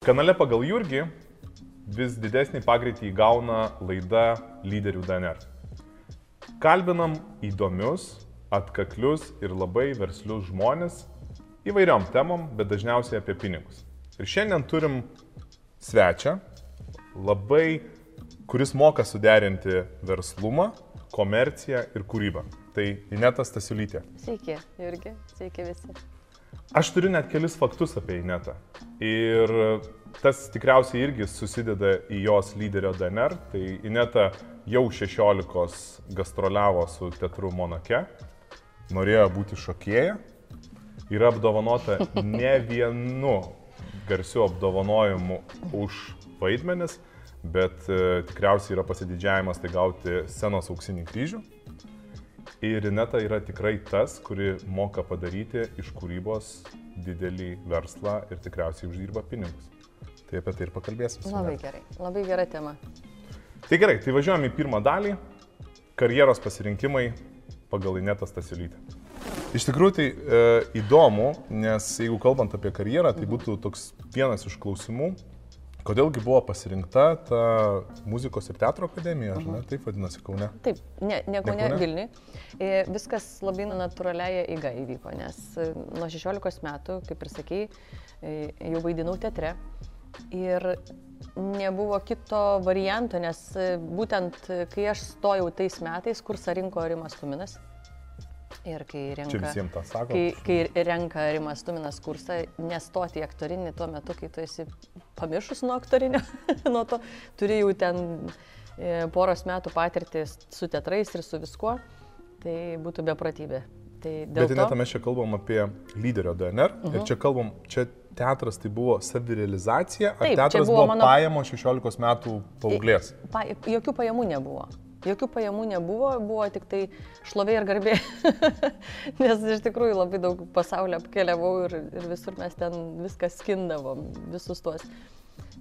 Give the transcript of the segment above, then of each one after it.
Kanale pagal Jurgį vis didesnį pagreitį įgauna laida Lyderių DNR. Kalbinam įdomius, atkaklius ir labai verslius žmonės įvairiom temom, bet dažniausiai apie pinigus. Ir šiandien turim svečią, labai, kuris moka suderinti verslumą, komerciją ir kūrybą. Tai Inetas Stasiulytė. Sveiki, Jurgi, sveiki visi. Aš turiu net kelis faktus apie Inetą. Ir tas tikriausiai irgi susideda į jos lyderio DNR. Tai Ineta jau 16 gastroliavo su teatru Monake, norėjo būti šokėja, yra apdovanota ne vienu garsiu apdovanojimu už vaidmenis, bet e, tikriausiai yra pasididžiavimas tai gauti scenos auksinį kryžių. Ir Ineta yra tikrai tas, kuri moka padaryti iš kūrybos didelį verslą ir tikriausiai uždirba pinigus. Tai apie tai ir pakalbėsim. Labai gerai, labai gera tema. Tai gerai, tai važiuojame į pirmą dalį - karjeros pasirinkimai pagal Inetą Stasiulytę. Iš tikrųjų tai e, įdomu, nes jeigu kalbant apie karjerą, tai būtų toks vienas iš klausimų, kodėlgi buvo pasirinkta ta muzikos ir teatro akademija, ar ne, taip vadinasi Kaune. Taip, ne, ne Kaune, Kaune? Vilniui. E, Viskas labai natūraliai eiga įvyko, nes e, nuo 16 metų, kaip ir sakei, e, jau vaidinau teatre. Ir nebuvo kito varianto, nes būtent kai aš stojau tais metais, kursą rinko Rimas Tuminas. Ir kai renka... Kai, kai renka Rimas Tuminas kursą, nestoti į aktorinį tuo metu, kai tu esi pamiršus nuo aktorinio, nuo to turi jau ten e, poros metų patirtį su teatrais ir su viskuo, tai būtų beprotybė. Tai Bet to... Ineta mes čia kalbam apie lyderio DNR uh -huh. ir čia kalbam, čia teatras tai buvo savirealizacija, ar Taip, teatras buvo buvo, mano- buvo pajamo 16 metų paauglės. Pa, jokių pajamų nebuvo. Jokių pajamų nebuvo, buvo tik tai šlovė ir garbė. Nes iš tikrųjų labai daug pasaulio apkeliavau ir, ir visur mes ten viską skindavom, visus tuos.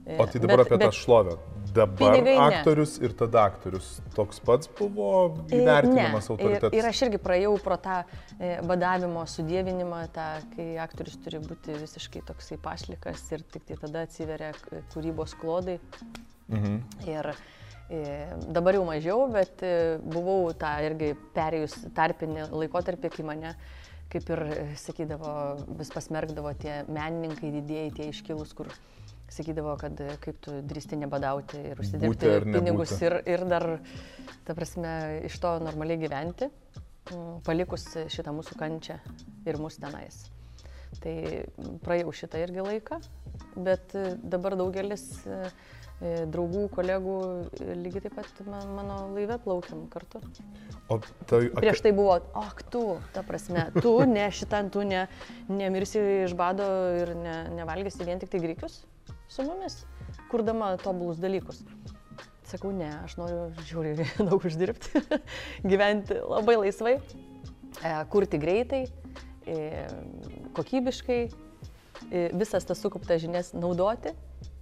E, O tai dabar apie tą šlovę. Dabar pinigai ne. aktorius ir tada aktorius. Toks pats buvo E, įvertinimas autoritetas. Ir, ir aš irgi praėjau pro tą e, badavimo sudėvinimą, tą, kai aktorius turi būti visiškai toksai pašlikas ir tik tai tada atsiveria kūrybos klodai. Mhm. Ir e, dabar jau mažiau, bet e, buvau tą irgi perėjus tarpinį laikotarpį, kai mane kaip ir e, sakydavo, vis pasmergdavo tie menininkai didėjai, tie iškilus, kur sakydavo, kad e, kaip tu drįsti nebadauti ir užsidirbti pinigus ir, ir dar, ta prasme, iš to normaliai gyventi, palikus šitą mūsų kančią ir mūsų tenais. Tai praėjau šitą irgi laiką, bet dabar daugelis e, draugų, kolegų e, lygiai taip pat man, mano laive plaukiam kartu. O tai, Prieš tai buvo, ak tu, ta prasme, tu ne šitam, tu ne, nemirsi iš bado ir ne, nevalgysi vien tik tai grikius su mumis, kurdama tobulus dalykus. Sakau, ne, aš noriu žiūri daug uždirbti, gyventi labai laisvai, e, kurti greitai, e, kokybiškai, e, visas tas sukauptas žinias naudoti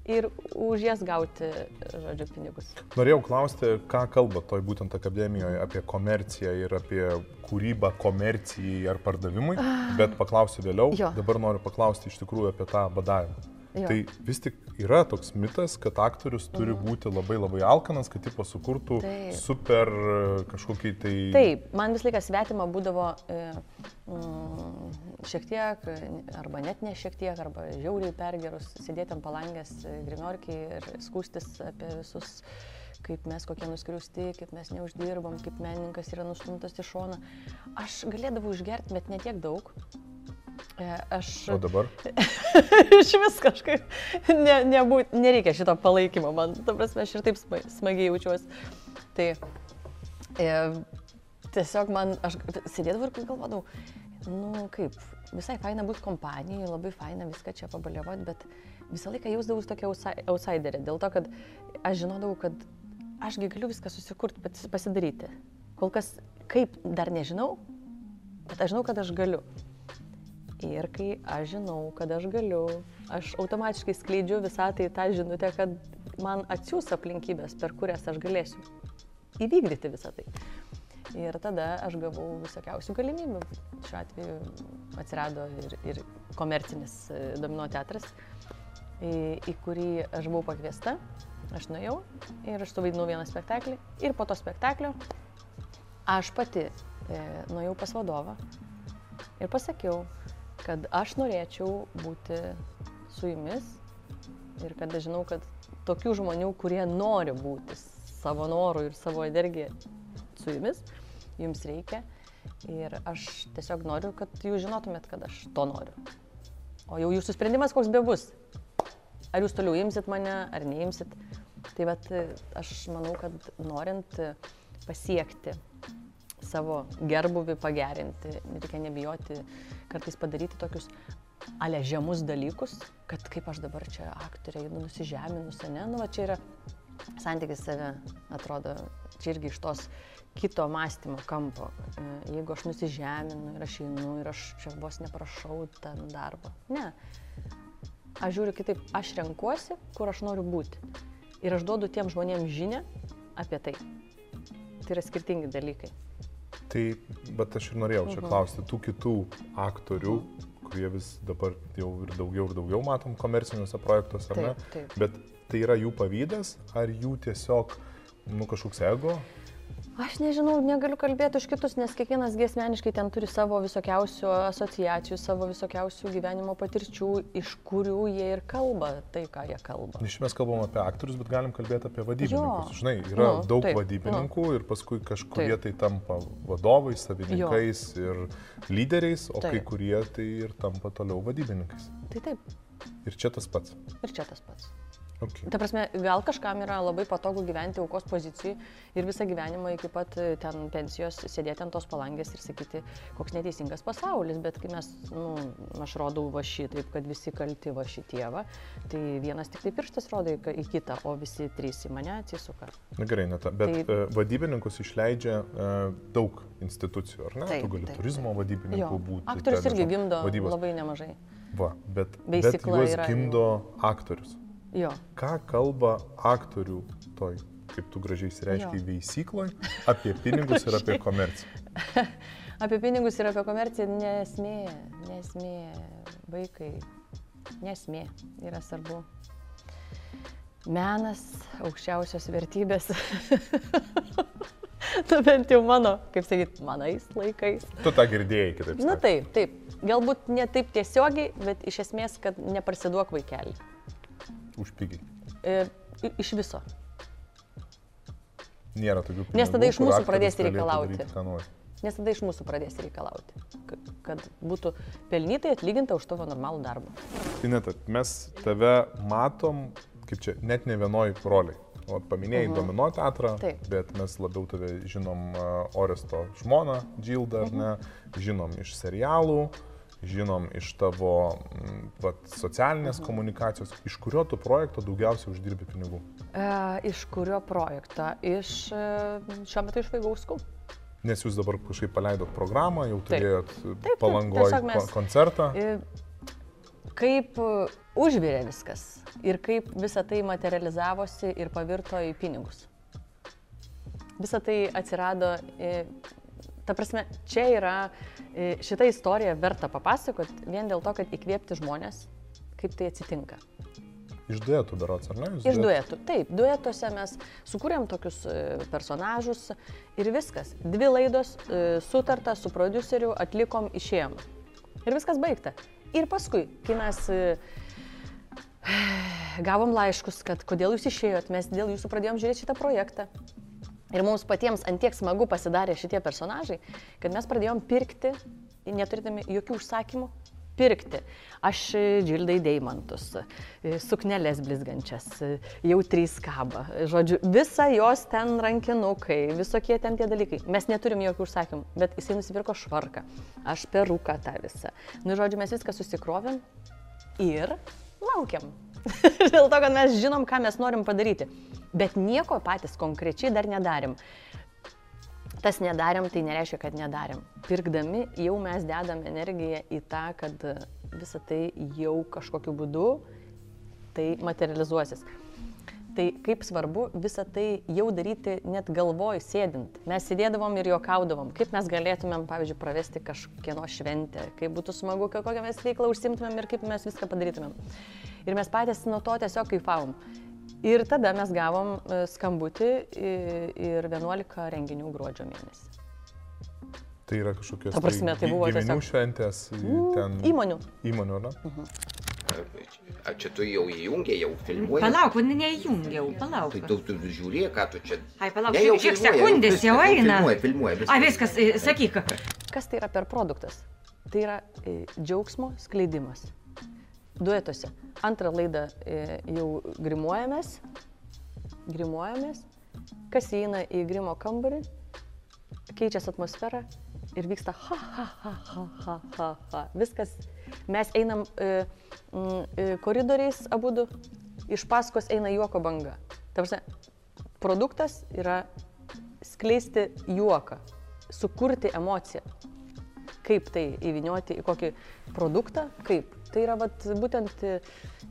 ir už jas gauti, žodžiu, pinigus. Norėjau klausti, ką kalba toj būtent akademijoje apie komerciją ir apie kūrybą komercijai ar pardavimui, bet paklausiu vėliau. Jo. Dabar noriu paklausti iš tikrųjų apie tą badavimą. Jo. Tai vis tik yra toks mitas, kad aktorius turi būti labai labai alkanas, kad tipo sukurtų Taip. super kažkokį tai... Taip, man vis laikas svetima būdavo e, mm, šiek tiek, arba net ne šiek tiek, arba žiauriai pergerus, sėdėti ant palangės e, grimorkiai ir skūstis apie visus, kaip mes kokie nuskriausti, kaip mes neuždirbam, kaip menininkas yra nustumtas į šoną. Aš galėdavau išgerti, bet ne tiek daug. E, Aš O dabar? iš vis kažkaip ne, nebūt, nereikia šito palaikymo, man, ta prasme, aš ir taip sma- smagiai jaučiuosi. Tai e, tiesiog man, aš sėdėdavau ir galvodavau, nu kaip, visai faina būti kompanijoje, labai faina viską čia pabaliavoti, bet visą laiką jausdavau tokia outsiderė, dėl to, kad aš žinodavau, kad ašgi galiu viską susikurti, pasidaryti. Kol kas kaip dar nežinau, bet aš žinau, kad aš galiu. Ir kai aš žinau, kad aš galiu, aš automatiškai skleidžiu visą tai tą žinutę, kad man atsiūs aplinkybės, per kurias aš galėsiu įvykdyti visą tai. Ir tada aš gavau visokiausių galimybių. Šiuo atveju atsirado ir, ir komercinis e, domino teatras. į, į kurį aš buvau pakviesta. Aš nuėjau ir aš suvaidinau vieną spektaklį. Ir po to spektaklio aš pati e, nuėjau pas vadovą ir pasakiau, kad aš norėčiau būti su jumis ir kad aš žinau, kad tokių žmonių, kurie nori būti savo norų ir savo energiją su jumis, jums reikia. Ir aš tiesiog noriu, kad jūs žinotumėt, kad aš to noriu. O jau jūsų sprendimas koks be bus. Ar jūs toliau imsit mane, ar neimsit. Tai bet aš manau, kad norint pasiekti savo gerbuvį, pagerinti, reikia nebijoti kartais padaryti tokius ale žemus dalykus, kad kaip aš dabar čia aktorė, nusižeminus, ne, nu va čia yra santykis save, atrodo, čia irgi iš tos kito mąstymo kampo. E, jeigu aš nusižeminu ir aš einu ir aš čia vos neprašau ten darbą. Ne. Aš žiūriu kitaip, aš renkuosi, kur aš noriu būti. Ir aš duodu tiem žmonėms žinę apie tai. Tai yra skirtingi dalykai. Tai, bet aš ir norėjau čia mhm. klausti tų kitų aktorių, kurie vis dabar jau ir daugiau ir daugiau matom komerciniuose projektuose, taip, ne? Taip. Bet tai yra jų pavydas, ar jų tiesiog, nu, kažkoks ego, Aš nežinau, negaliu kalbėti už kitus, nes kiekvienas asmeniškai ten turi savo visokiausių asociacijų, savo visokiausių gyvenimo patirčių, iš kurių jie ir kalba tai, ką jie kalba. Iš mes kalbam apie aktorius, bet galim kalbėti apie vadybininkus. Jo. Žinai, yra nu, daug taip, vadybininkų nu. ir paskui kažkurie taip. tai tampa vadovais, savininkais jo. ir lyderiais, o taip. kai kurie tai ir tampa toliau vadybininkais. Tai taip. Ir čia tas pats. Ir čia tas pats. Okay. Ta prasme, gal kažkam yra labai patogu gyventi aukos pozicijai ir visą gyvenimą iki pat e, ten pensijos sėdėti ant tos palangės ir sakyti, koks neteisingas pasaulis, bet kai mes, nu, aš rodau va šitaip, kad visi kalti va šitie va, tai vienas tik tai pirštas rodo į, kitą, o visi trys į mane atsisuka. Na gerai, net, bet tai, uh, vadybininkus išleidžia uh, daug institucijų, ar ne? Taip, tu gali taip, turizmo taip. vadybininku būti. Aktorius ten, irgi gimdo vadybos. labai nemažai. Va, bet, bet juos yra... gimdo aktorius. Jo. Ką kalba aktorių toj, kaip tu gražiai įsireiškiai, veisykloje apie pinigus ir apie komerciją? apie pinigus ir apie komerciją nesmė, nesmė, vaikai, nesmė yra svarbu. Menas, aukščiausios vertybės. tu bent jau mano, kaip sakyt, manais laikais. Tu tą girdėjai, kitaip. Na taip, taip. Galbūt ne taip tiesiogiai, bet iš esmės, kad neparsiduok vaikelį. Už pigiai. E, iš viso. Nėra tokių pinigų. Nes tada iš mūsų pradės reikalauti. Nes tada iš mūsų pradės reikalauti, kad būtų pelnytai atlyginta už tavo normalų darbą. Ineta, mes tave matom, kaip čia, net ne vienoj roliai. O paminėjai uh mhm. -huh. Domino teatrą, Taip. bet mes labiau tave žinom uh, Oresto žmoną, Džildą, uh -huh. mhm. ne, žinom iš serialų, uh, žinom iš tavo mm, vat, socialinės mhm. komunikacijos, iš kurio tu projekto daugiausiai uždirbi pinigų? E, iš kurio projekto? Iš e, šiuo metu iš Vaigauskų. Nes jūs dabar kažkaip paleidot programą, jau turėjot palangoje mes... koncertą. E, kaip užvirė viskas ir kaip visa tai materializavosi ir pavirto į pinigus. Visa tai atsirado e, Ta prasme, čia yra e, šita istorija verta papasakot vien dėl to, kad įkvėpti žmonės, kaip tai atsitinka. Iš duetų darots, ar ne? Jūs Iš duetų. Taip, duetuose mes sukūrėm tokius e, personažus ir viskas. Dvi laidos e, sutarta su produceriu, atlikom, išėjom. Ir viskas baigta. Ir paskui, kai mes gavom laiškus, kad kodėl jūs išėjot, mes dėl jūsų pradėjom žiūrėti šitą projektą. Ir mums patiems antiek smagu pasidarė šitie personažai, kad mes pradėjom pirkti, neturėdami jokių užsakymų, pirkti. Aš džildai deimantus, suknelės blizgančias, jau trys kaba. Žodžiu, visa jos ten rankinukai, visokie ten tie dalykai. Mes neturim jokių užsakymų, bet jisai nusipirko švarką, aš peruką tą visą. Nu, žodžiu, mes viską susikrovėm ir laukiam. Dėl to, kad mes žinom, ką mes norim padaryti. Bet nieko patys konkrečiai dar nedarim. Tas nedarėm, tai nereiškia, kad nedarėm. Pirkdami jau mes dedam energiją į tą, kad visa tai jau kažkokiu būdu tai materializuosis. Tai kaip svarbu visą tai jau daryti net galvoj sėdint. Mes sėdėdavom ir juokaudavom, kaip mes galėtumėm, pavyzdžiui, pravesti kažkieno šventę, kaip būtų smagu, kokią mes veiklą užsimtumėm ir kaip mes viską padarytumėm. Ir mes patys nuo to tiesiog kaifavom. Ir tada mes gavom e, skambutį ir 11 renginių gruodžio mėnesį. Tai yra kažkokios Ta prasme, tai buvo giminių tiesiog- šventės, ten Įmonių. įmonių, ne? A čia tu jau įjungiai, jau filmuoji? Palauk, nu, neįjungiau, palauk. Tai tu, tu žiūrėk, ką tu čia. Ai, palauk, Ne, jau šiek- filmuoji, sekundės viskas, jau eina. Filmuoji, filmuoji. Ai, viskas, sakyk. Kas tai yra per produktas? Tai yra džiaugsmo skleidimas. Duetuose. Antrą laidą e, jau grimuojamės. Grimuojamės. Kas įeina į grimo kambarį, keičiasi atmosfera ir vyksta ha, ha, ha, ha, ha, ha, ha. Viskas. Mes einam e, e, koridoriais abu du, iš paskos eina juoko banga. Ta prasme, produktas yra skleisti juoką, sukurti emociją. Kaip tai įvinioti į kokį produktą, kaip. Tai yra vat, būtent e,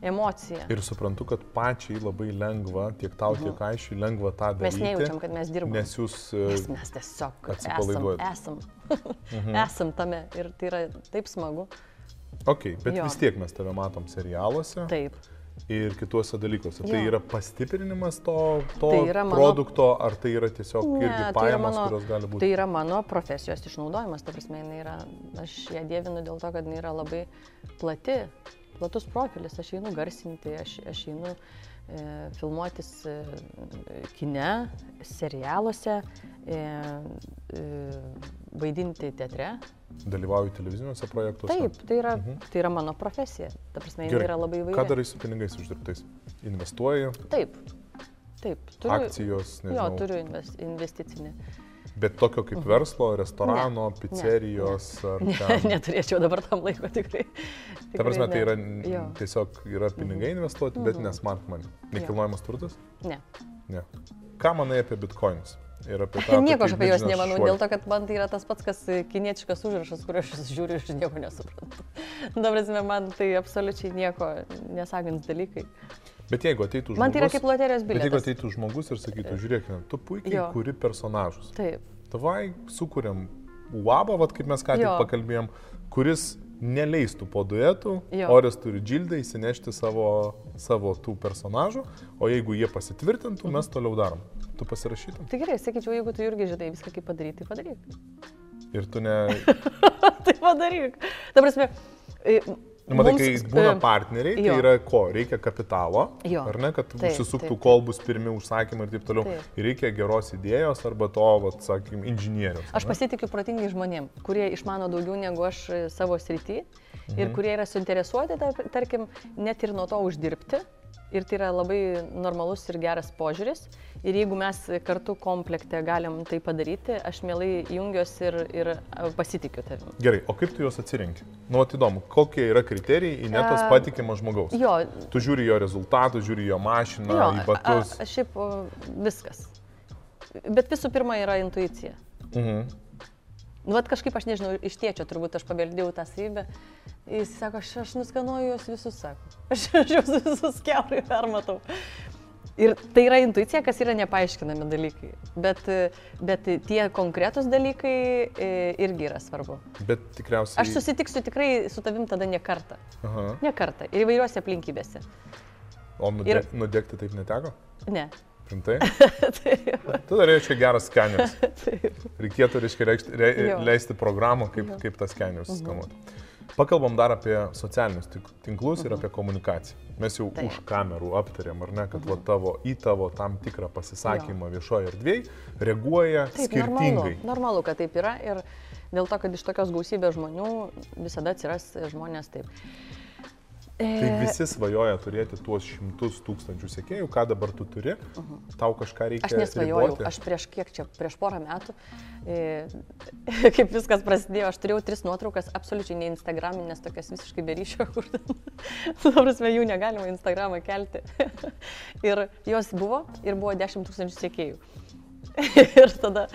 emocija. Ir suprantu, kad pačiai labai lengva, tiek tau, tiek aiškiai lengva tą daryti. Mhm. Mes nejaučiam, kad mes dirbame. Nes jūs... e, Nes mes tiesiog esam, atsipalaiduojat. esam, Mhm. esam tame ir tai yra taip smagu. Ok, bet Jo. vis tiek mes tave matom serialuose Taip. Ir kituose dalykuose. Tai Jo. yra pastiprinimas to, to Tai yra mano- produkto, ar tai yra tiesiog irgi tai yra, pajamos, mano, kurios gali būti? tai yra mano profesijos išnaudojimas, ta prasme, yra, aš ją dievinu dėl to, kad jinai yra labai plati, platus profilis, aš einu garsinti, aš, aš einu e, filmuotis e, kine, serialuose, e, e, vaidinti teatre. Dalyvauju televiziniuose projektuose? Taip, tai yra, tai yra mano profesija, ta prasme, jinai yra labai Ką įvairi. darai su pinigais uždirbtais? Investuoji, Taip, taip, turiu. akcijos, Jo, nežinau. turiu invest, investicinį. Bet tokio kaip verslo, restorano, Ne, pizzerijos ar Ne, ten. neturėčiau dabar tam laiko tikrai. Ta prasme, tai tikrai yra ne. Jo. tiesiog yra pinigai investuoti, bet ne smart money. Nekilnojamas turtas? Ne. Ne. Ką manai apie bitkoinus? Ir apie tą... Nieko aš apie juos nemanau, šuolį? dėl to, kad man tai yra tas pats, kas kinietiškas užrašas, kurio aš žiūriu ir nieko nesuprantu. Dabar, man tai absoliučiai nieko nesakant dalykai. Bet jeigu ateitų žmogus... Man tai yra kaip loterijos Bet jeigu bilietas. ateitų žmogus ir sakytų, žiūrėk, tu puikiai Jo. kuri personažus. Taip. Tavai sukūrėm uabą, vat, kaip mes ką tik Jo. pakalbėjom, kuris neleistų po duetų, Jo. Orės turi džildą įsinešti savo, savo tų personažų, o jeigu jie pasitvirtintų, mes toliau darom. Tu pasirašytum. Tai gerai, sakyčiau, jeigu tu irgi žinai viską kaip padaryti, tai padaryk. Ir tu ne... tai padaryk. Ta prasme, e, Nu, matai, mums, kai būna e, partneriai, tai jo. yra ko? Reikia kapitalo, Jo. ar ne, kad Taip, užsisuktų, taip, kol bus pirmi užsakymai ir taip toliau. Taip. Ir reikia geros idėjos arba to, vat, sakykim, inžinieriaus. Aš pasitikiu protingai žmonėm, kurie išmano daugiau negu aš e, savo srity Mhm. ir kurie yra suinteresuoti, tar- tarkim, net ir nuo to uždirbti. Ir tai yra labai normalus ir geras požiūris. Ir jeigu mes kartu komplekte galim tai padaryti, aš mielai jungiuosi ir, ir e, pasitikiu tavim. Gerai, o kaip tu juos atsirinki? Nu, įdomu, kokie yra kriterijai į netos E, patikimą žmogaus? Jo, Tu žiūri jo rezultatus, žiūri jo mašiną, jo į batus. a- a- šiaip viskas. Bet visų pirma yra intuicija. Mhm. Nu, vat kažkaip aš nežinau, iš tėčio turbūt aš pabeldėjau tą savybę. Jis sako, aš, aš nuskanuoju juos visus, sako. Aš, aš juos visus keurai permatau. Ir tai yra intuicija, kas yra nepaaiškinami dalykai. Bet, bet tie konkretūs dalykai e, irgi yra svarbu. Bet tikriausiai... Aš susitiksiu tikrai su tavim tada ne kartą. Aha. Ne kartą. Ir įvairiuose aplinkybėse. O nudeg, ir... nudegti taip neteko? Ne. Rimtai? Taip. Tu dar reiškia geras skeneris. Taip. Reikėtų, reiškia, reikšti, re, Jo. leisti programą, kaip, kaip tas skeneris Mhm. skanuoti. Pakalbam dar apie socialinius tinklus ir apie komunikaciją. Mes jau Mhm. Taip. Mhm. už kamerų aptarėm, ar ne, kad va, tavo, į tavo tam tikrą pasisakymą viešoje erdvėje reaguoja Taip, skirtingai. Normalu, normalu, kad taip yra ir dėl to, kad iš tokios gausybės žmonių visada atsiras žmonės taip. Tai E, visi svajoja turėti tuos šimtus tūkstančių sekėjų, ką dabar tu turi, tau kažką reikia. Mhm. Aš nesvajojau, riboti. aš prieš kiek čia, prieš porą metų, e, kaip viskas prasidėjo, aš turėjau tris nuotraukas, absoliučiai ne Instagraminės, tokias visiškai beryšio, kur, ta prasme, jų negalima Instagramą kelti. ir jos buvo, ir buvo 10 tūkstančių sekėjų. ir tada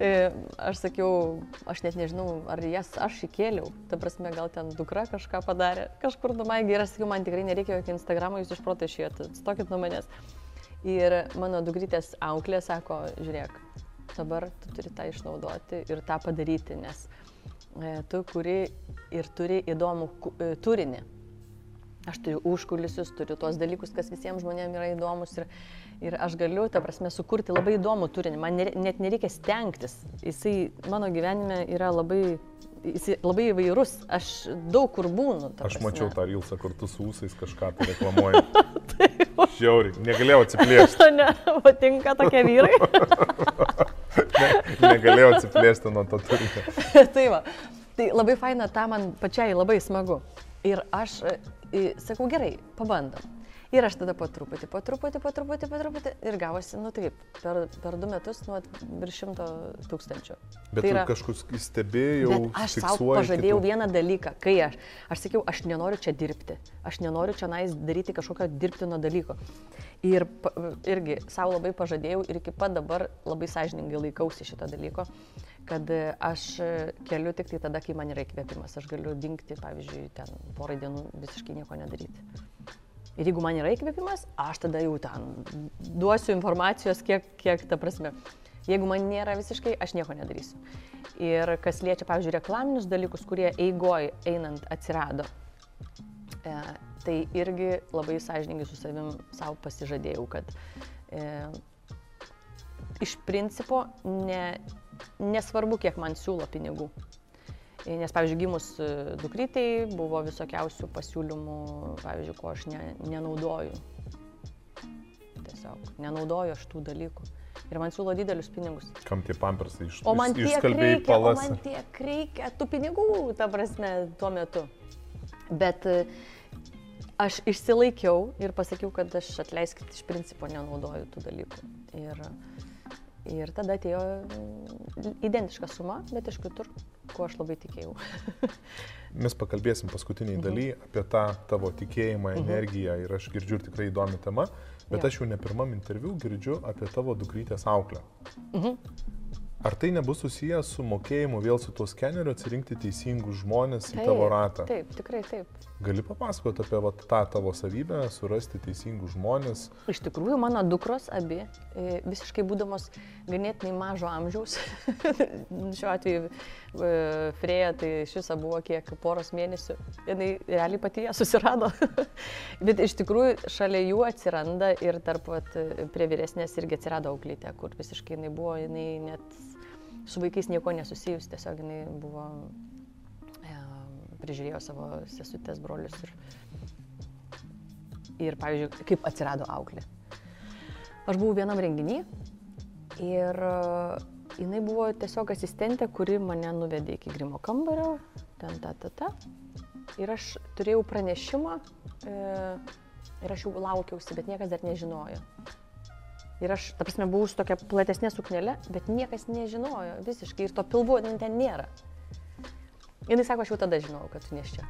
aš sakiau, aš net nežinau, ar jas aš įkėliau, ta prasme, gal ten dukra kažką padarė, kažkur numaigė ir aš sakiau, man tikrai nereikia jokio Instagramo, jūs iš proto išėjote, stokit nuo manęs. Ir mano dugrytės auklė sako, žiūrėk, dabar tu turi tą išnaudoti ir tą padaryti, nes e, tu kuri ir turi įdomų e, turinį. Aš turiu užkulisius, turiu tuos dalykus, kas visiems žmonėms yra įdomus ir, ir aš galiu, ta prasme, sukurti labai įdomų turinį. Man nere- net nereikia stengtis. Jisai mano gyvenime yra labai, jisai labai įvairus. Aš daug kur būnu. Aš prasme. mačiau tą rilsą kartu su ūsais kažką tai reklamuoju. Žiauriai, negalėjau atsiplėšti. Ne, patinka tokie vyrai. Ne, negalėjau atsiplėšti nuo to turinio. tai va. Tai labai faina, tą man pačiai labai smagu. Ir aš e, sakau, gerai, pabandom. Ir aš tada po truputį, po truputį, po truputį, po truputį. Ir gavosi, nu taip, per, per du metus nuo virš šimto tūkstančių. Bet tai tu kažkur stebėjau, aš savo pažadėjau kitų- vieną dalyką, kai aš, aš sakiau, aš nenoriu čia dirbti, aš nenoriu čia nais daryti kažkokio dirbtino dalyko. Ir irgi savo labai pažadėjau ir iki pat dabar labai sąžiningai laikausi šito dalyko, kad e, aš e, keliu tik tai tada, kai man yra įkvėpimas. Aš galiu dinkti, pavyzdžiui, ten porą dienų visiškai nieko nedaryti. Ir jeigu man yra įkvėpimas, aš tada jau ten duosiu informacijos, kiek, kiek ta prasme. Jeigu man nėra visiškai, aš nieko nedarysiu. Ir kas liečia, pavyzdžiui, reklaminius dalykus, kurie eigoj einant atsirado, e, tai irgi labai sąžininkai su savim savo pasižadėjau, kad e, iš principo ne, nesvarbu, kiek man siūlo pinigų. Nes, pavyzdžiui, gimus e, dukrytei buvo visokiausių pasiūlymų, pavyzdžiui, ko aš ne, nenaudoju. Tiesiog nenaudoju aš tų dalykų. Ir man siūlo didelius pinigus. Kam tie pampersai iš, O man tiek reikia, o palas? man tiek reikia tų pinigų, ta prasme, tuo metu. Bet e, aš išsilaikiau ir pasakiau, kad aš atleiskit iš principo nenaudoju tų dalykų. Ir, ir tada atėjo mm, identiška suma, bet iš kitur, ko aš labai tikėjau. Mes pakalbėsim paskutiniai Mhm. daly apie tą tavo tikėjimą, energiją ir aš girdžiu ir tikrai įdomi tema, bet Jo. aš jau ne pirmam interviu girdžiu apie tavo dukrytės auklę. Mhm. Ar tai nebus susijęs su mokėjimu vėl su tuo skeneriu atsirinkti teisingus žmonės į tavo ratą? Taip, tikrai taip. Gali papasakoti apie vat, tą tavo savybę, surasti teisingus žmonės? Iš tikrųjų, mano dukros abi, e, visiškai būdamos ganėtinai mažo amžiaus, šiuo atveju e, Freja, tai iš viso buvo kiek poros mėnesių, jinai realiai pati ją susirado. Bet iš tikrųjų šalia jų atsiranda ir tarp vat, prie vyresnės irgi atsirado auklytė, kur visiškai jinai buvo, jinai net su vaikais nieko nesusijus, tiesiog jinai buvo, e, prižiūrėjo savo sesutės brolius ir ir, pavyzdžiui, kaip atsirado auklė. Aš buvau vienam renginį ir e, jinai buvo tiesiog asistentė, kuri mane nuvedė iki grimo kambario, ten ta ta ta. Ir aš turėjau pranešimą e, ir aš jau laukiausi, bet niekas dar nežinojo. Ir aš, ta prasme, buvau su tokia platesnė suknelė, bet niekas nežinojo visiškai ir to pilvo ten nėra. Jis sako, aš jau tada žinojau, kad tu neš čia.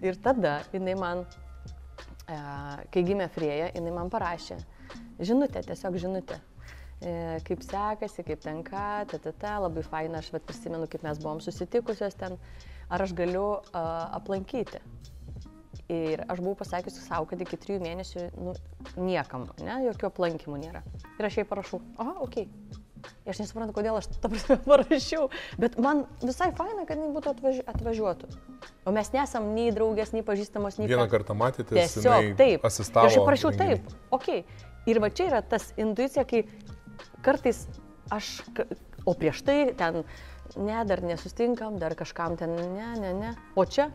Ir tada jinai man E, kai gimė Frėja, jinai man parašė žinutę, tiesiog žinutę. E, kaip sekasi, kaip tenka, ta, ta, ta, labai faina, aš vat, prisimenu, kaip mes buvom susitikusios ten, ar aš galiu a, aplankyti. Ir aš buvau pasakiusi savo, kad iki trijų mėnesių nu, niekam, ne, jokių aplankymų nėra. Ir aš jai parašau, aha, okei. Okay. Ir aš nesuprantu, kodėl aš tą prasme parašiau, bet man visai faina, kad jinai būtų atvaži atvažiuotų. O mes nesam nei draugės, nei pažįstamos, nei Vieną kartą matėte, Tiesiog taip. asistavo. Ir aš parašiau taip. Okay. Ir va čia yra tas intuicija, kai kartais aš, o prieš tai ten, ne, dar nesustinkam, dar kažkam ten, ne, ne, ne. O čia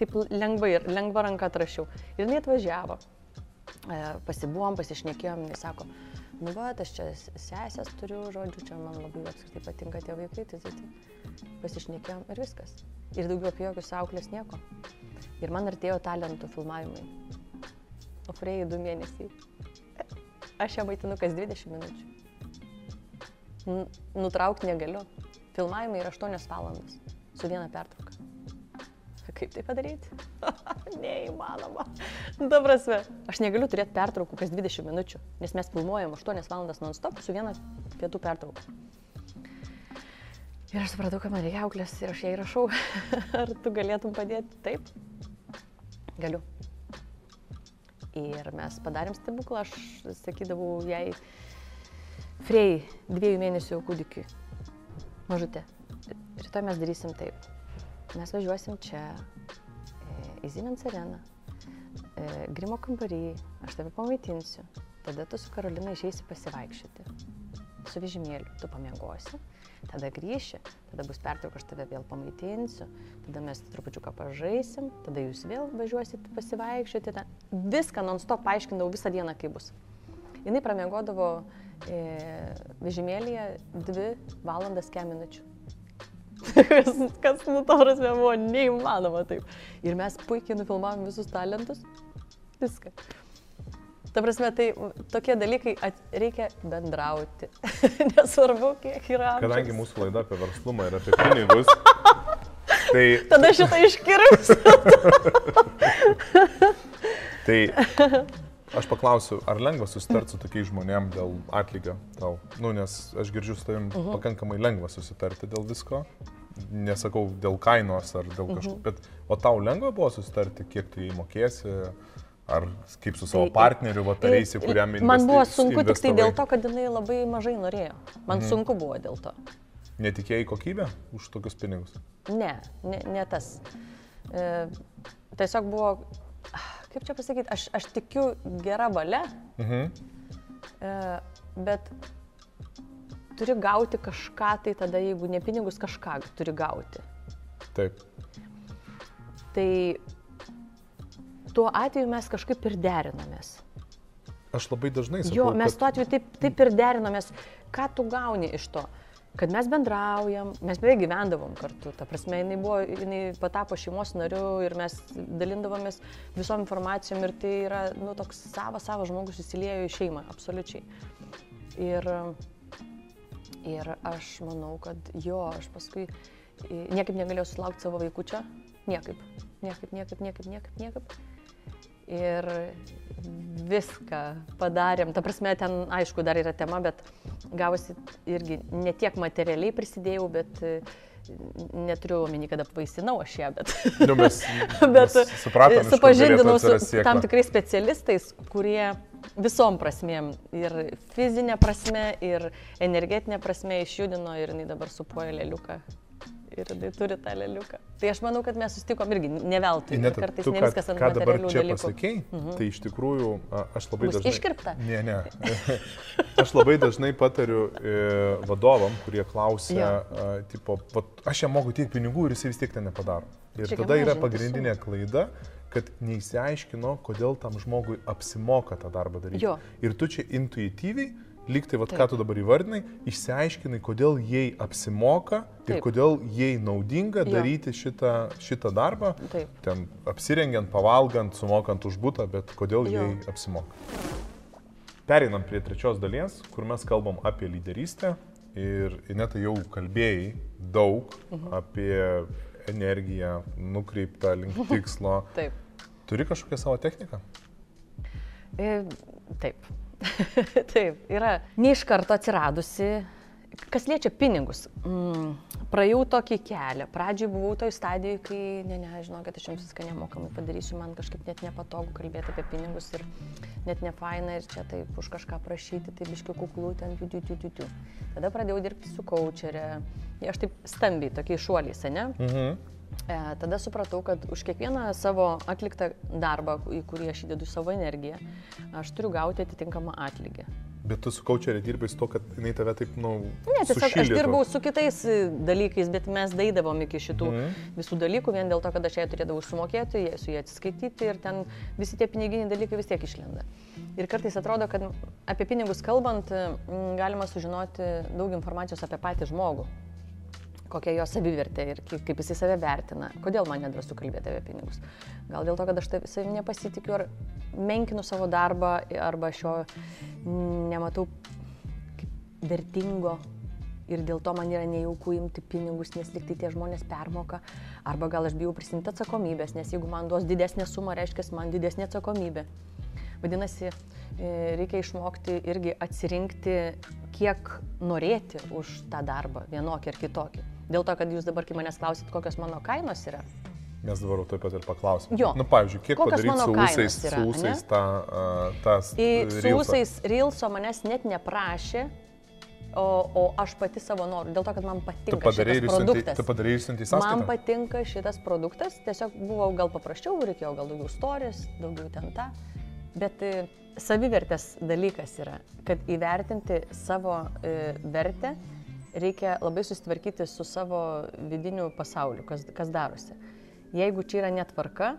taip lengvai, lengva ranka atrašiau. Ir jinai atvažiavo. E, Pasibuvom, pasišnekėjom, jis sako, nu va, aš čia sesės turiu, žodžiu, čia man labai apskritai patinka tie vaikai, tai, tai, tai pasišnekėjom ir viskas. Ir daugiau apie jokius auklės nieko. Ir man artėjo talentų filmavimai. O Frejai du mėnesiai. Aš ją maitinu kas 20 minučių. Nutraukti negaliu. Filmavimai yra 8 valandos su viena pertrauka. Kaip tai padaryti? Neįmanoma. Ta prasme, aš negaliu turėti pertraukų kas 20 minučių, nes mes filmuojam 8 valandas non-stop su viena pietų pertrauka. Ir aš supratau, kad man reikia auklės ir aš jai rašau, ar tu galėtum padėti? Taip, galiu. Ir mes padarėm stebuklą, aš sakydavau jai, Frei, dviejų mėnesių kūdikiui, mažutė, rytoj mes darysim taip. Mes važiuosim čia, e, į Siemens areną, e, grimo kambarį, aš tave pamaitinsiu, tada tu su Karolina išeisi pasivaikščioti. Su vežimėliu, tu pamiegosi, tada grįši, tada bus pertrauka, aš tave vėl pamaitinsiu, tada mes trupučiuką pažaisim, tada jūs vėl važiuosit pasivaikščioti. Viską non-stop paaiškindavau visą dieną, kaip bus. Jis pramiegodavo vežimėlėje 2 valandas 4 minučių. kas, kas nu, to prasme, buvo neįmanoma taip. Ir mes puikiai nufilmavom visus talentus. Viską. Ta prasme, tai tokie dalykai at, reikia bendrauti. Nesvarbu, kiek yra. amžiaus. Kadangi mūsų laida apie verslumą ir apie pinigus, tai, Tada šitą iškirps. tai aš paklausiu, ar lengva susitarti su tokiais žmonėm dėl atlygio tau? Nu, nes aš girdžiu su tavim Mhm. pakankamai lengva susitarti dėl visko. Nesakau dėl kainos ar dėl kažko, Mhm. bet o tau lengva buvo susitarti, kiek tu įmokėsi, ar kaip su savo partneriu, vatareisi, kuriam investi- Man buvo sunku tik tai investavai. dėl to, kad jinai labai mažai norėjo. Man mhm. sunku buvo dėl to. Netikėjai kokybę už tokius pinigus. Ne, ne, ne tas. E, tiesiog buvo, kaip čia pasakyti, aš, aš tikiu gerą valią, Mhm. e, bet turi gauti kažką, tai tada jeigu ne pinigus, kažką turi gauti. Taip. Tai tuo atveju mes kažkaip ir derinomės. Aš labai dažnai sakau, Jo, mes kad- tuo atveju taip, taip ir derinomės, ką tu gauni iš to. Kad mes bendraujam, mes beveik gyvendavom kartu. Ta prasme, jinai, buvo, jinai patapo šeimos nariu ir mes dalindavomės visom informacijom ir tai yra, nu, toks savas, savas žmogus įsiliejo į šeimą, absoliučiai. Ir, ir aš manau, kad jo, aš paskui niekaip negalėjau sulaukti savo vaikučio. Niekaip. Niekaip, niekaip, niekaip, niekaip, niekaip. Ir viską padarėm. Ta prasme, ten, aišku, dar yra tema, bet gavosi irgi ne tiek materialiai prisidėjau, bet e, neturiu omeny, kad apvaisinau aš ją, bet, Nu, mes, bet mes supratom, supažindinau su tam tikrais specialistais, kurie visom prasmėm ir fizinė prasme, ir energetinė prasme išjudino ir jinai dabar supuoja lėliuką. Ir jinai turi tą lėliuką. Tai aš manau, kad mes susitikom irgi ne veltui. Net, Kartais tu, ne viskas ant ką dabar čia dalykų. pasakėjai, mhm. tai iš tikrųjų aš labai Bus dažnai... iškirpta? Ne, ne. aš labai dažnai patariu e, vadovam, kurie klausia, Jo. a, tipo, vat, aš jam moku tiek pinigų ir jis vis tiek ten nepadaro. Ir reikia tada yra pagrindinė klaida, kad neįsiaiškino, kodėl tam žmogui apsimoka tą darbą daryti. Jo. Ir tu čia intuityviai, lyg tai, vat, ką tu dabar įvardinai, išsiaiškinai, kodėl jai apsimoka ir Taip. kodėl jai naudinga Jo. daryti šitą, šitą darbą Taip. ten apsirengiant, pavalgant, sumokant už būtą, bet kodėl Jo. jai apsimoka. Pereinam prie trečios dalies, kur mes kalbam apie lyderystę ir Ineta jau kalbėjai daug Mhm. apie energiją nukreiptą link tikslo. Taip. Turi kažkokią savo techniką? E, Taip. Taip, yra ne iš karto atsiradusi. Kas liečia pinigus, mm, praėjau tokį kelią. Pradžioj buvau toj stadijoje, kai, ne, ne, žinau, kad aš jums viską nemokamai padarysiu, man kažkaip net nepatogu kalbėti apie pinigus ir net ne faina ir čia taip už kažką prašyti, tai biškiu kuklų ten, tiu, tiu, tiu, tiu, tiu. Tada pradėjau dirbti su coacherė. Aš taip stambiai, tokiais šuoliais, ne? Mhm. E, tada supratau, kad už kiekvieną savo atliktą darbą, į kurį aš įdedu savo energiją, aš turiu gauti atitinkamą atlygį. Bet tu su kaučerė dirbai su to, kad jinai tave taip, na, nu, Ne, tiesiog aš sušildytų. dirbau su kitais e, dalykais, bet mes daidavom iki šitų mm. visų dalykų, vien dėl to, kad aš ją turėdavau sumokėti, jai- su jie atsiskaityti ir ten visi tie piniginiai dalykai vis tiek išlenda. Ir kartais atrodo, kad apie pinigus kalbant, galima sužinoti daug informacijos apie patį žmogų kokia jo savivertė ir kaip, jisai save vertina. Kodėl man nedrasu kalbėti apie pinigus? Gal dėl to, kad aš taip savim nepasitikiu ar menkinu savo darbą arba aš jo nematau vertingo ir dėl to man yra nejauku imti pinigus, nes liktai tie žmonės permoka. Arba gal aš bijau prisimti atsakomybės, nes jeigu man duos didesnė suma, reiškia man didesnė atsakomybė. Vadinasi, e, reikia išmokti irgi atsirinkti, kiek norėti už tą darbą, vienokį ar kitokį. Dėl to, kad jūs dabar, kai manęs klausit, kokios mano kainos yra, Mes dabar taip pat ir paklausim. Jo. Nu, pavyzdžiui, kiek Kokios padaryti su ūsais, yra, su ūsais tą, uh, tas į su ūsais Rilso manęs net neprašė, o, o aš pati savo noriu, dėl to, kad man patinka padarei ir šitas produktas. tu padarei ir išsiuntei Man sąskaitą? patinka šitas produktas, tiesiog buvo gal paprasčiau, reikėjo gal daugiau istorijos, daugiau ten tą. Bet e, savivertės dalykas yra, kad įvertinti savo e, vertę reikia labai susitvarkyti su savo vidiniu pasauliu, kas, kas darosi. Jeigu čia yra netvarka,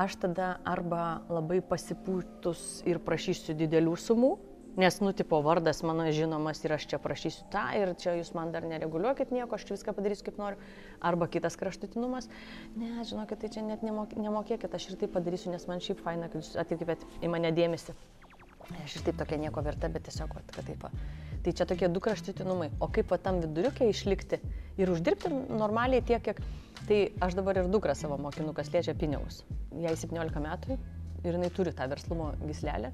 aš tada arba labai pasipūtus ir prašysiu didelių sumų, nes, nu, tipo, vardas mano žinomas ir aš čia prašysiu tą ir čia jūs man dar nereguliuokit nieko, aš viską padarysiu kaip noriu. Arba kitas kraštutinumas, ne, žinokit, tai čia net nemok, nemokėkit, aš ir tai padarysiu, nes man šiaip faina, kad jūs atkreipėt į mane dėmesį. Aš ir taip tokia nieko verta, bet tiesiog, kad taip. Tai čia tokie du kraštutinumai. O kaip va tam viduriukė išlikti ir uždirbti normaliai tiek, kiek... Tai aš dabar ir dukrą savo mokinu, kas liečia pinigus. Jai 17 metų ir jinai turi tą verslumo gislelę.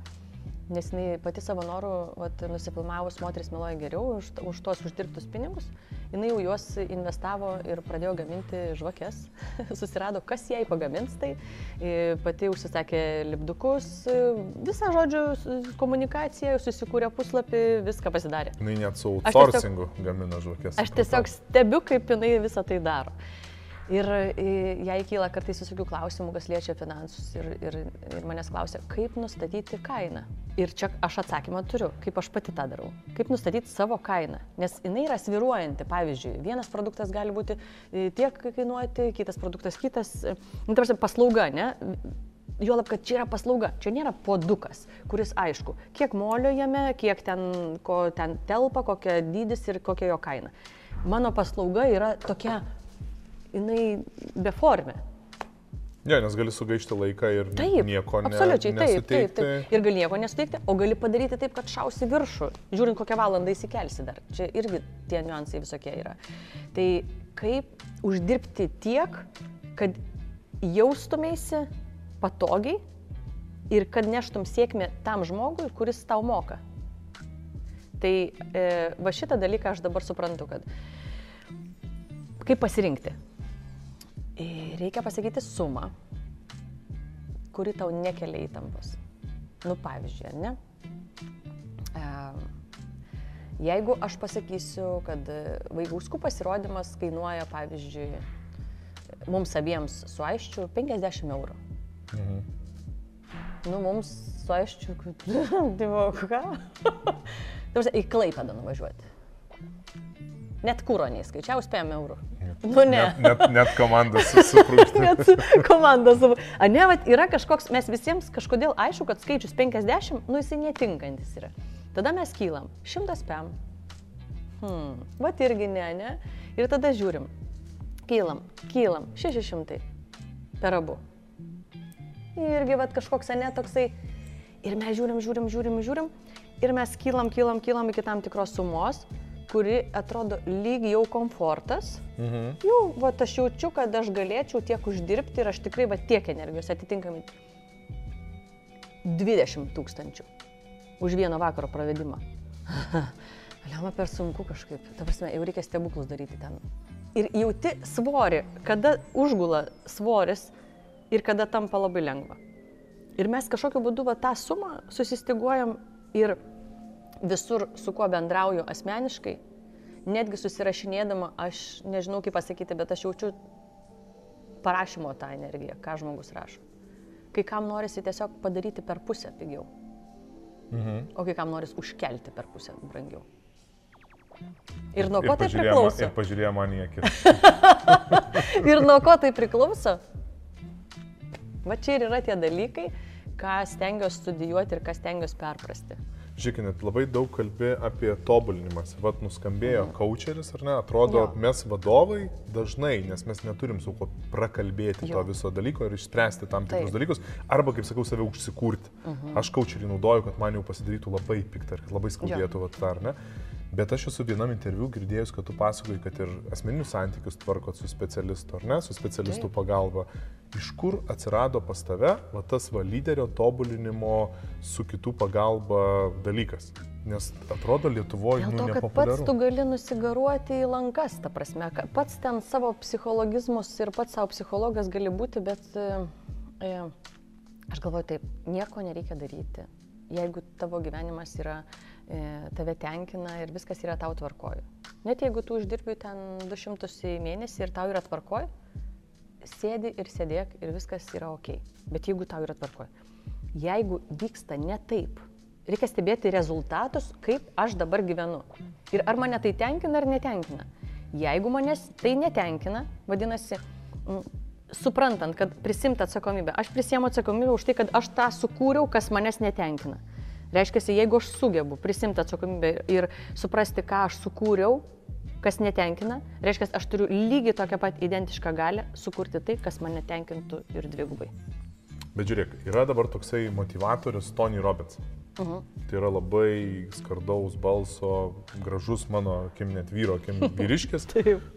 Nes jinai pati savo norų, vat, nusifilmavus moteris meluoja geriau už, už tuos uždirbtus pinigus, jinai jau juos investavo ir pradėjo gaminti žvakes. Susirado, kas jai pagamins tai. Pati užsisakė lipdukus, visą žodžių s- komunikaciją, susikūrė puslapį, viską pasidarė. Jinai net su Aš tiesiog- outsourcingu gamina žvakės. Aš tiesiog stebiu, kaip jinai visą tai daro. Ir e, jai kyla kartais visokių klausimų, kas liečia finansus. Ir, ir, ir manęs klausia, kaip nustatyti kainą. Ir čia aš atsakymą turiu, kaip aš pati tą darau. Kaip nustatyti savo kainą. Nes jinai yra sviruojanti. Pavyzdžiui, vienas produktas gali būti e, tiek kainuoti, kitas produktas kitas. Nu, tarsi paslauga, ne? Juolab, kad čia yra paslauga, čia nėra podukas, kuris aišku, kiek molio jame, kiek ten, ko ten telpa, kokia dydis ir kokia jo kaina. Mano paslauga yra tokia, jinai beformė. Ne, nes gali sugaišti laiką ir Taip, nieko ne, absoliučiai, taip, taip, taip. Ir gali nieko nesuteikti, o gali padaryti taip, kad šausi viršų, žiūrint kokią valandą įsikelsi dar. Čia irgi tie niuansai visokie yra. Tai kaip uždirbti tiek, kad jaustumėsi patogiai ir kad neštum sėkmę tam žmogui, kuris tau moka. Tai e, va šitą dalyką aš dabar suprantu, kad kaip pasirinkti. E, Reikia pasakyti sumą, kuri tau nekelia įtampos. Nu, pavyzdžiui, ar ne? Jeigu aš pasakysiu, kad e, vaikauskų pasirodymas kainuoja, pavyzdžiui, mums abiems su aiščiu 50 eurų. Mhm. Nu, mums su aiščiu, kad... Tai buvo ką? Tarsi, į Klaipėdą nuvažiuoti. Net kūro neįskaičiau, spėjom eurų. Nu, ne. Net, net, net komandas susiprūkti. Net komanda savo. A ne, vat, yra kažkoks, mes visiems kažkodėl aišku, kad skaičius 50, nu jisai netinkantis yra. Tada mes kylam. 100 pem. Hmm. Vat irgi ne, ne. Ir tada žiūrim. Kylam, kylam. 600. Per abu. Irgi vat kažkoks, ne, toksai. Ir mes žiūrim, žiūrim, žiūrim, žiūrim. Ir mes kylam, kylam, kylam iki tam tikros sumos, kuri atrodo lyg jau komfortas. Mhm. Jau, va, aš jaučiu, kad aš galėčiau tiek uždirbti ir aš tikrai va tiek energijos atitinkamai 20 tūkstančių už vieno vakaro pravedimą. Liama per sunku kažkaip. Ta prasme, jau reikia stebuklus daryti ten. Ir jauti svorį, kada užgula svoris ir kada tampa labai lengva. Ir mes kažkokiu būdu va, tą sumą susistiguojam ir visur, su kuo bendrauju asmeniškai, netgi susirašinėdama, aš nežinau kaip pasakyti, bet aš jaučiu parašymo tą energiją, ką žmogus rašo. Kai kam norisi tiesiog padaryti per pusę pigiau, Mhm. o kai kam norisi užkelti per pusę brangiau. Ir nuo Ir ko tai pažiūrėjo ma- priklauso? Ir pažiūrėjo man į akis. Ir nuo ko tai priklauso? Va čia ir yra tie dalykai, ką stengiuosi studijuoti ir ką stengiuosi perprasti. Žiūrėkit, labai daug kalbi apie tobulinimas. Vat nuskambėjo coacheris, ar ne? Atrodo, Mhm. Jo. mes vadovai dažnai, nes mes neturim su kuo prakalbėti Jo. to viso dalyko ir išspręsti tam tikrus Taip. dalykus. Arba, kaip sakau, save užsikurti. Aš coacherį naudoju, kad man jau pasidarytų labai piktą ir kad labai skaudėtų, vat, ar ne? Bet aš esu vienam interviu girdėjus, kad tu pasakoji, kad ir asmeninius santykius tvarkot su specialistu, ar ne, su specialistų Taip. pagalba. Iš kur atsirado pas tave va, tas va, lyderio tobulinimo su kitų pagalba dalykas? Nes atrodo Lietuvoje nu, nepopuliaru. pats tu gali nusigaruoti į lankas, ta prasme, pats ten savo psichologizmus ir pats savo psichologas gali būti, bet e, e, aš galvoju taip, nieko nereikia daryti. Jeigu tavo gyvenimas yra tave tenkina ir viskas yra tau tvarkoju. Net jeigu tu uždirbi ten 200 į mėnesį ir tau yra tvarkoju, sėdi ir sėdėk ir viskas yra ok. Bet jeigu tau yra tvarkoju, jeigu vyksta ne taip, reikia stebėti rezultatus, kaip aš dabar gyvenu. Ir ar mane tai tenkina ar netenkina. Jeigu manęs tai netenkina, vadinasi, m, suprantant, kad prisimti atsakomybę. Aš prisiemu atsakomybę už tai, kad aš tą sukūriau, kas manęs netenkina. Reiškia, jeigu aš sugebu prisimti atsakomybę ir suprasti, ką aš sukūriau, kas netenkina, reiškia, aš turiu lygiai tokią pat identišką galę sukurti tai, kas mane tenkintų ir dvigubai. Bet žiūrėk, yra dabar toksai motivatorius Tony Robbins. Uh -huh. Tai yra labai skardaus balso, gražus mano, kim net vyro, kim vyriškis,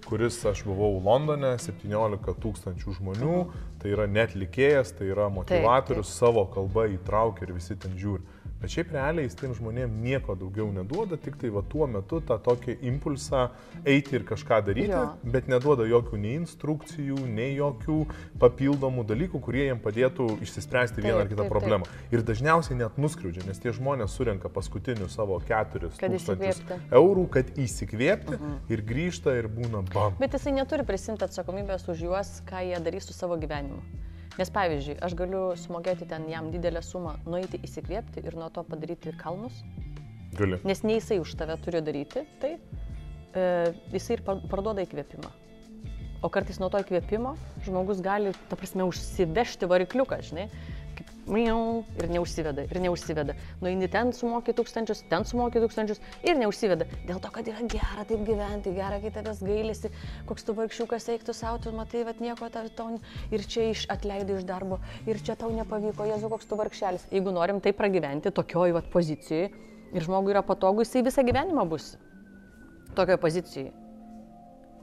kuris aš buvau Londone, 17 tūkstančių žmonių, uh -huh. tai yra net likėjas, tai yra motivatorius, taip, taip. savo kalbą įtraukia ir visi ten žiūri. Bet šiaip realiai jis tiem žmonėm nieko daugiau neduoda, tik tai va tuo metu tą tokį impulsą eiti ir kažką daryti, jo. bet neduoda jokių nei instrukcijų, nei jokių papildomų dalykų, kurie jiem padėtų išsispręsti vieną ar kitą taip, problemą. Taip. Ir dažniausiai net nuskriaudžia, nes tie žmonės surenka paskutinius savo keturis tūkstančius eurų, kad įsikvėpti uh mhm. -huh. ir grįžta ir būna bam. Bet jisai neturi prisimti atsakomybės už juos, ką jie darys su savo gyvenimu. Nes pavyzdžiui, aš galiu sumokėti ten jam didelę sumą, nueiti įsikvėpti ir nuo to padaryti kalnus. Gali. Nes ne jisai už tave turi daryti, tai e, jisai ir parduoda įkvėpimą. O kartais nuo to įkvėpimo žmogus gali, ta prasme, užsivežti varikliuką, žinai ir neužsiveda, ir neužsiveda. Nueini ten sumoki tūkstančius, ten sumoki tūkstančius ir neužsiveda. Dėl to, kad yra gera taip gyventi, gera, kai tavęs gailisi, koks tu vargšiukas eiktų savo, tu matai, bet nieko tau ir čia iš atleidai iš darbo, ir čia tau nepavyko, jezu, koks tu vargšelis. Jeigu norim tai pragyventi tokioj vat pozicijoje ir žmogui yra patogu, jisai visą gyvenimą bus tokioje pozicijoje.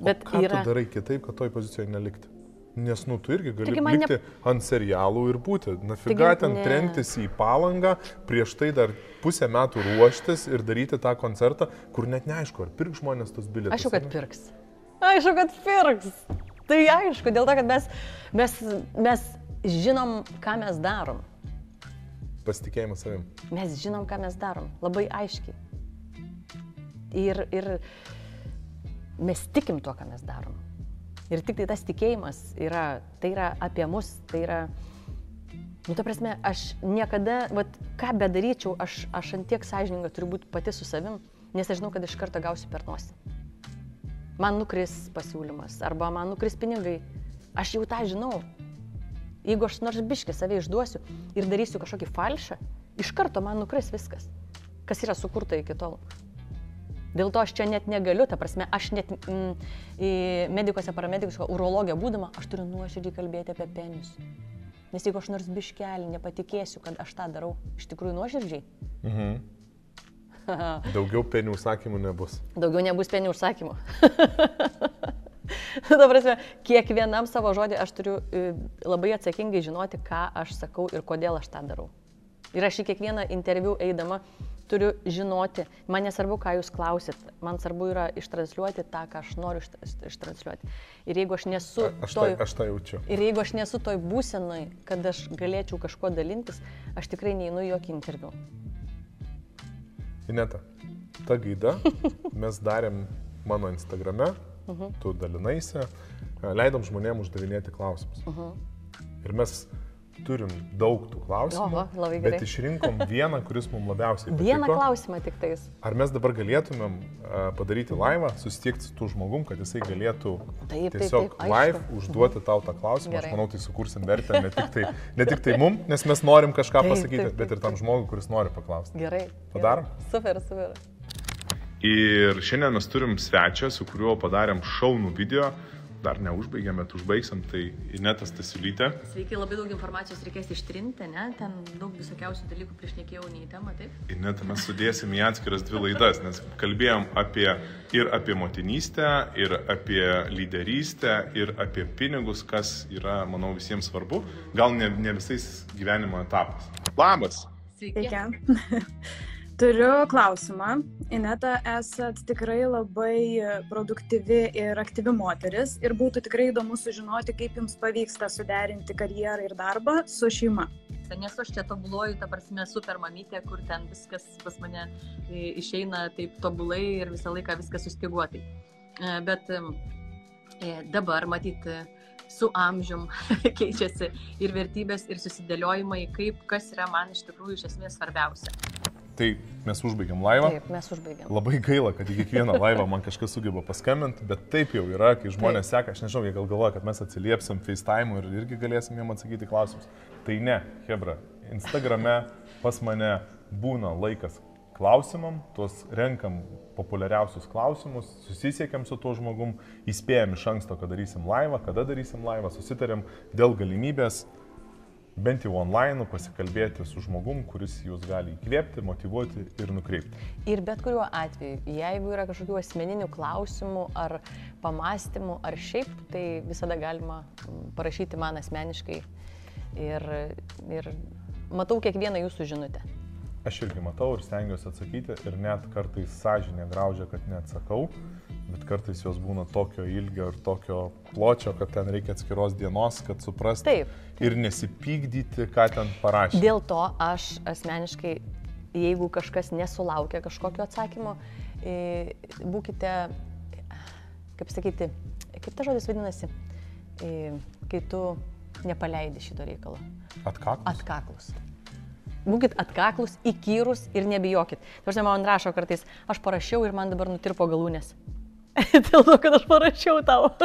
Bet o ką yra... tu darai kitaip, kad toj pozicijoje nelikti? Nes, nu, tu irgi gali likti ne... ant serialų ir būti. Nafiga Taigi, ten ne. trenktis į palangą, prieš tai dar pusę metų ruoštis ir daryti tą koncertą, kur net neaišku, ar pirks žmonės tos bilietus. Aišku, kad pirks. Aišku, kad pirks. Tai aišku, dėl to, kad mes, mes, mes žinom, ką mes darom. Pasitikėjimas savim. Mes žinom, ką mes darom. Labai aiškiai. Ir, ir mes tikim tuo, ką mes darom. Ir tik tai tas tikėjimas yra, tai yra apie mus, tai yra, nu, ta prasme, aš niekada, vat, ką bedaryčiau, aš, aš ant tiek sąžininga turiu būti pati su savim, nes aš žinau, kad iš karto gausiu per nosį. Man nukris pasiūlymas, arba man nukris pinigai. Aš jau tą žinau. Jeigu aš nors biškį save išduosiu ir darysiu kažkokį falšą, iš karto man nukris viskas, kas yra sukurta iki tol. Dėl to aš čia net negaliu, ta prasme, aš net mm, medikose, paramedikose, urologija būdama, aš turiu nuoširdžiai kalbėti apie penius. Nes jeigu aš nors biškelį nepatikėsiu, kad aš tą darau iš tikrųjų nuoširdžiai. Mhm. Daugiau penių užsakymų nebus. Daugiau nebus penių užsakymų. Ta prasme, kiekvienam savo žodį aš turiu e, labai atsakingai žinoti, ką aš sakau ir kodėl aš tą darau. Ir aš į kiekvieną interviu eidama turiu žinoti, man nesvarbu, ką jūs klausit, man svarbu yra ištransliuoti tą, ką aš noriu ištransliuoti. Ir jeigu aš nesu... A, aš, toj, tai, aš tai jaučiu. Ir jeigu aš nesu toj būsenai, kad aš galėčiau kažkuo dalintis, aš tikrai neinu jokį interviu. Ineta, ta gaida mes darėm mano Instagrame, uh mhm. -huh. tu dalinaisi, leidom žmonėms uždavinėti klausimus. Uh mhm. -huh. Ir mes turim daug tų klausimų. Oho, labai gerai. Bet išrinkom vieną, kuris mums labiausiai patiko. Vieną klausimą tik tais. Ar mes dabar galėtumėm uh, padaryti laivą, susitikti su tų žmogum, kad jisai galėtų taip, tiesiog taip, taip, live aišku. užduoti tau tą klausimą. Gerai. Aš manau, tai sukursim vertę ne tik tai, ne tik tai mum, nes mes norim kažką taip, pasakyti, taip, taip, bet ir tam žmogui, kuris nori paklausti. Gerai. Padarom? Gerai. Super, super. Ir šiandien mes turim svečią, su kuriuo padarėm šaunų video dar neužbaigėme, bet užbaigsim, tai Inetas Tasiulytė. Sveiki, labai daug informacijos reikės ištrinti, ne? Ten daug visokiausių dalykų prieš nekėjau nei temą, taip? Inetą mes sudėsim į atskiras dvi laidas, nes kalbėjom apie ir apie motinystę, ir apie lyderystę, ir apie pinigus, kas yra, manau, visiems svarbu, gal ne, ne visais gyvenimo etapais. Labas! Sveiki! Sveiki. Turiu klausimą. Ineta, esat tikrai labai produktyvi ir aktyvi moteris ir būtų tikrai įdomu sužinoti, kaip jums pavyksta suderinti karjerą ir darbą su šeima. vyksta. Nes aš čia tobuluoju, ta prasme, super mamytė, kur ten viskas pas mane e, išeina taip tobulai ir visą laiką viskas sustiguotai. E, Bet e, dabar, matyt, su amžium keičiasi ir vertybės, ir susidėliojimai, kaip kas yra man iš tikrųjų iš esmės svarbiausia. Tai mes užbaigiam laivą. Taip, mes užbaigėm. Labai gaila, kad į kiekvieną laivą man kažkas sugeba paskambinti, bet taip jau yra, kai žmonės seka, aš nežinau, jie gal galvoja, kad mes atsiliepsim FaceTime ir irgi galėsim jiem atsakyti klausimus. Tai ne, Hebra, Instagrame pas mane būna laikas klausimam, tuos renkam populiariausius klausimus, susisiekėm su tuo žmogum, įspėjom iš anksto, kad darysim laivą, kada darysim laivą, susitarėm dėl galimybės bent jau online pasikalbėti su žmogum, kuris jūs gali įkvėpti, motivuoti ir nukreipti. Ir bet kuriuo atveju, jeigu yra kažkokių asmeninių klausimų ar pamastymų ar šiaip, tai visada galima parašyti man asmeniškai. Ir, ir matau kiekvieną jūsų žinutę. Aš irgi matau ir stengiuosi atsakyti ir net kartais sąžinė graužia, kad neatsakau, bet kartais jos būna tokio ilgio ir tokio pločio, kad ten reikia atskiros dienos, kad suprasti Taip. ir nesipykdyti, ką ten parašė. Dėl to aš asmeniškai, jeigu kažkas nesulaukia kažkokio atsakymo, būkite, kaip sakyti, kaip ta žodis vadinasi, kai tu nepaleidi šito reikalo. Atkaklus. Atkaklus. Būkit atkaklus, įkyrus ir nebijokit. Dažnai man rašo kartais, aš parašiau ir man dabar nutirpo galūnės. Dėl to, kad aš parašiau tau.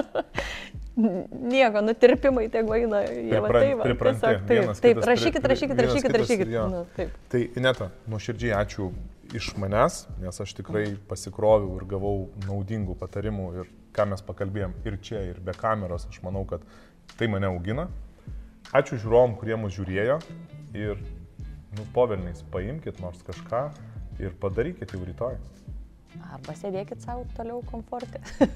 Nieko, nutirpimai vaina. Jie va Pripran- taip, va, pripranti. tiesiog taip, Vienas taip, kitas rašykit, rašykit, vienas rašykit, kitas, rašykit. jo. Nu, taip. Tai Ineta, nuoširdžiai ačiū iš manęs, nes aš tikrai pasikroviau ir gavau naudingų patarimų ir ką mes pakalbėjom ir čia, ir be kameros, aš manau, kad tai mane augina. Ačiū žiūrovom, kurie mus žiūrėjo ir, nu, povelniais paimkite nors kažką ir padarykite jau rytoj. Arba sėdėkit savo toliau komforte.